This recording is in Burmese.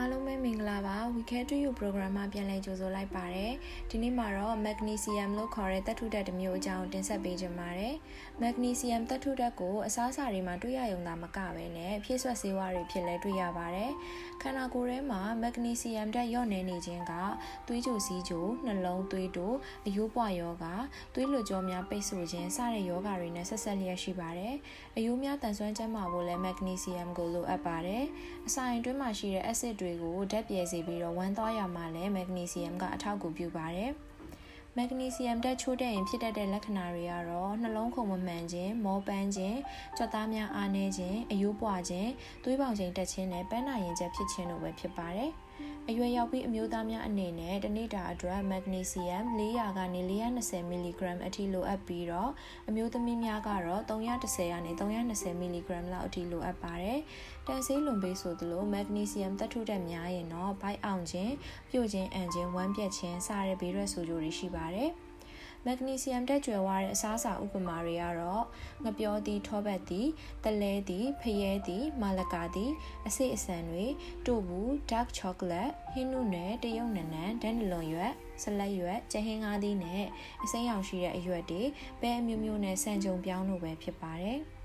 အားလုံးပဲမင်္ဂလာပါ Weekend to You program မှာပြန်လည်ကြိုဆိုလိုက်ပါတယ်ဒီနေ့မှာတော့ magnesium လို့ခေါ်တဲ့သတ္ထုဓာတ်တစ်မျိုးအကြောင်းတင်ဆက်ပေးကြပါမယ် magnesium သတ္ထုဓာတ်ကိုအစားအစာတွေမှာတွေ့ရရုံသာမကဘဲနဲ့ဖြည့်ဆွတ်ဆေးဝါးတွေဖြစ်လဲတွေ့ရပါတယ်ခန္ဓာကိုယ်ထဲမှာ magnesium ဓာတ်လျော့နေနေခြင်းကသွေးကြိုစီးကြိုနှလုံးသွေးတိုးအယိုးပွားယောဂသွေးလွှတ်ကြောများပိတ်ဆို့ခြင်းစတဲ့ယောဂတွေနဲ့ဆက်ဆက်လျက်ရှိပါတယ်အယိုးများတန်ဆွမ်းကျန်းမာဖို့လဲ magnesium ကိုလိုအပ်ပါတယ်အစာအိမ်တွင်းမှာရှိတဲ့ acid တွေကိုဓာတ်ပြဲစေပြီးတော့ဝမ်းသွားရမှာလည်းမက်ဂနီဆီယမ်ကအထောက်အကူပြုပါတယ်မက်ဂနီဆီယမ်ဓာတ်ချိုးတဲ့ရင်ဖြစ်တတ်တဲ့လက္ခဏာတွေကတော့နှလုံးခုန်မမှန်ခြင်းမောပန်းခြင်းကြွက်သားများအားနည်းခြင်းအယိုးပွားခြင်းသွေးပေါင်ချိန်တက်ခြင်းနဲ့ပန်းနာရင်ကျက်ဖြစ်ခြင်းတို့ပဲဖြစ်ပါတယ်။ အရွယ်ရောက်ပြီးအမျိုးသားများအနေနဲ့တနေ့တာအတွက်မက်ဂနီဆီယမ်400ကနေ420မီလီဂရမ်အထိလိုအပ်ပြီးတော့အမျိုးသမီးများကတော့310ကနေ320မီလီဂရမ်လောက်အထိလိုအပ်ပါတယ်။တန်ဆေးလွန်ပေးဆိုသလိုမက်ဂနီဆီယမ်သတ္ထုဓာတ်များရင်တော့ဘိုက်အောင်ခြင်းပြုတ်ခြင်းအန်ခြင်းဝမ်းပြက်ခြင်းစတဲ့ဘေးရွက်ဆိုးကျိုးတွေရှိပါတယ်။ မက်ဂနီဆီယမ်တက်ကြွယ်ဝတဲ့အစားအစာဥပမာတွေကတော့ငပြောသည်ထောပတ်သည်တလဲသည်ဖရဲသည်မာလကာသည်အစိအစံတွေတို့ဘူး dark chocolate ဟင်းနုနယ်တရုတ်နနံဒန်နလွန်ရွက်ဆလက်ရွက်ကျဟင်းကားသည်နဲ့အစိမ်းရောင်ရှိတဲ့အရွက်တွေပဲအမျိုးမျိုးနဲ့ဆန်ကြုံပြောင်းလို့ပဲဖြစ်ပါတယ်။